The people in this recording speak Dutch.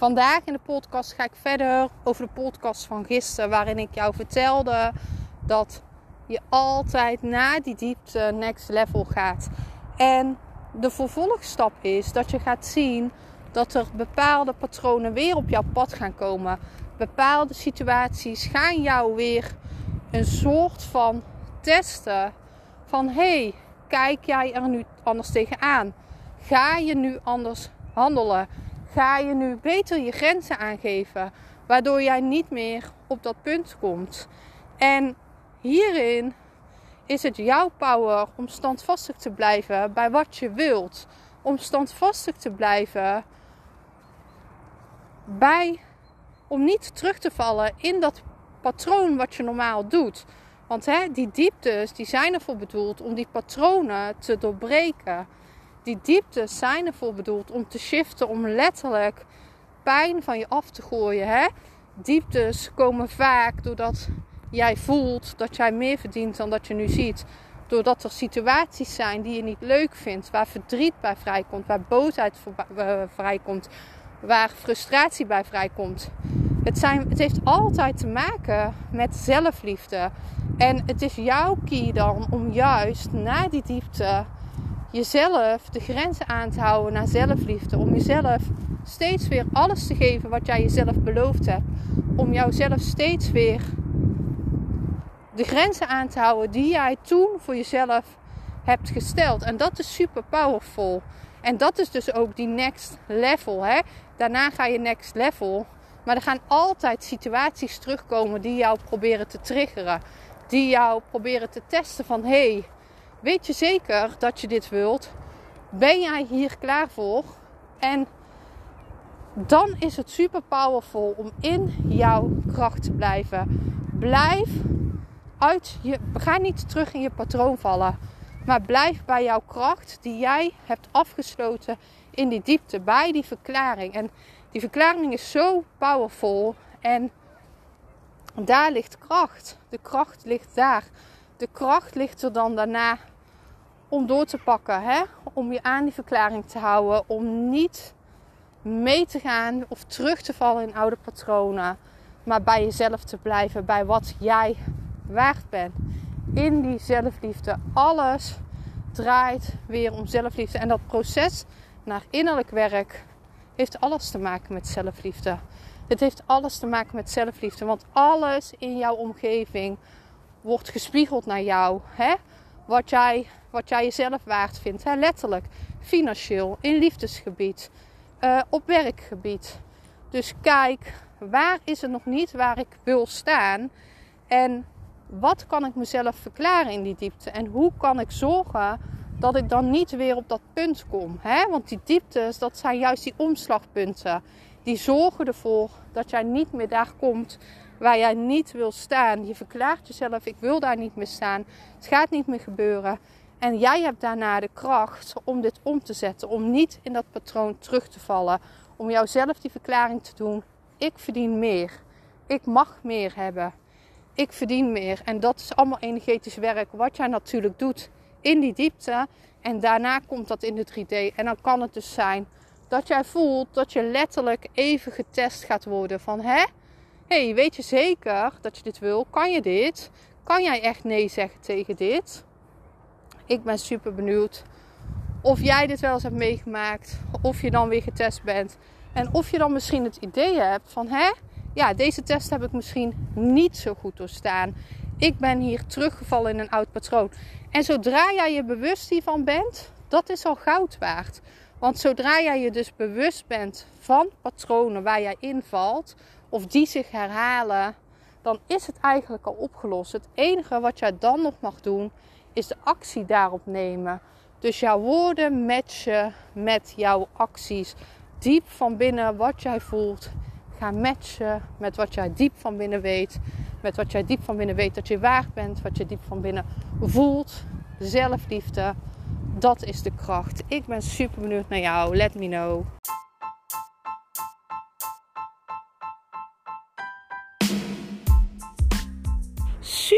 Vandaag in de podcast ga ik verder over de podcast van gisteren, waarin ik jou vertelde dat je altijd na die diepte next level gaat. En de vervolgstap is dat je gaat zien dat er bepaalde patronen weer op jouw pad gaan komen. Bepaalde situaties gaan jou weer een soort van testen van hey, kijk jij er nu anders tegenaan? Ga je nu anders handelen? Ga je nu beter je grenzen aangeven, waardoor jij niet meer op dat punt komt? En hierin is het jouw power om standvastig te blijven bij wat je wilt. Om standvastig te blijven bij, om niet terug te vallen in dat patroon wat je normaal doet. Want hè, die dieptes die zijn ervoor bedoeld om die patronen te doorbreken. Die dieptes zijn ervoor bedoeld om te shiften, om letterlijk pijn van je af te gooien. Hè? Dieptes komen vaak doordat jij voelt dat jij meer verdient dan dat je nu ziet. Doordat er situaties zijn die je niet leuk vindt, waar verdriet bij vrijkomt, waar boosheid eh, vrijkomt, waar frustratie bij vrijkomt. Het, zijn, het heeft altijd te maken met zelfliefde. En het is jouw key dan om juist na die diepte jezelf de grenzen aan te houden naar zelfliefde. Om jezelf steeds weer alles te geven wat jij jezelf beloofd hebt. Om jouzelf steeds weer de grenzen aan te houden die jij toen voor jezelf hebt gesteld. En dat is super powerful. En dat is dus ook die next level. Hè? Daarna ga je next level. Maar er gaan altijd situaties terugkomen die jou proberen te triggeren. Die jou proberen te testen van hé, hey, weet je zeker dat je dit wilt? Ben jij hier klaar voor? En dan is het super powerful om in jouw kracht te blijven. Blijf uit je. Ga niet terug in je patroon vallen. Maar blijf bij jouw kracht die jij hebt afgesloten in die diepte. Bij die verklaring. En die verklaring is zo powerful. En daar ligt kracht. De kracht ligt daar. De kracht ligt er dan daarna om door te pakken. Hè? Om je aan die verklaring te houden. Om niet mee te gaan of terug te vallen in oude patronen. Maar bij jezelf te blijven. Bij wat jij waard bent. In die zelfliefde. Alles draait weer om zelfliefde. En dat proces naar innerlijk werk heeft alles te maken met zelfliefde. Het heeft alles te maken met zelfliefde. Want alles in jouw omgeving wordt gespiegeld naar jou. Hè? Wat, jij, wat jij jezelf waard vindt. Hè? Letterlijk. Financieel. In liefdesgebied. Uh, op werkgebied. Dus kijk, waar is het nog niet waar ik wil staan? En wat kan ik mezelf verklaren in die diepte? En hoe kan ik zorgen dat ik dan niet weer op dat punt kom? Hè? Want die dieptes, dat zijn juist die omslagpunten. Die zorgen ervoor dat jij niet meer daar komt waar jij niet wil staan. Je verklaart jezelf, ik wil daar niet meer staan. Het gaat niet meer gebeuren. En jij hebt daarna de kracht om dit om te zetten. Om niet in dat patroon terug te vallen. Om jouzelf die verklaring te doen. Ik verdien meer. Ik mag meer hebben. Ik verdien meer. En dat is allemaal energetisch werk. Wat jij natuurlijk doet in die diepte. En daarna komt dat in de 3D. En dan kan het dus zijn dat jij voelt dat je letterlijk even getest gaat worden. Van hè? Hey, weet je zeker dat je dit wil? Kan je dit? Kan jij echt nee zeggen tegen dit? Ik ben super benieuwd of jij dit wel eens hebt meegemaakt. Of je dan weer getest bent. En of je dan misschien het idee hebt van hè? Ja, deze test heb ik misschien niet zo goed doorstaan. Ik ben hier teruggevallen in een oud patroon. En zodra jij je bewust hiervan bent, dat is al goud waard. Want zodra jij je dus bewust bent van patronen waar jij invalt, of die zich herhalen, dan is het eigenlijk al opgelost. Het enige wat jij dan nog mag doen, is de actie daarop nemen. Dus jouw woorden matchen met jouw acties. Diep van binnen wat jij voelt. Ga matchen met wat jij diep van binnen weet. Met wat jij diep van binnen weet dat je waard bent. Wat je diep van binnen voelt. Zelfliefde. Dat is de kracht. Ik ben super benieuwd naar jou. Let me know.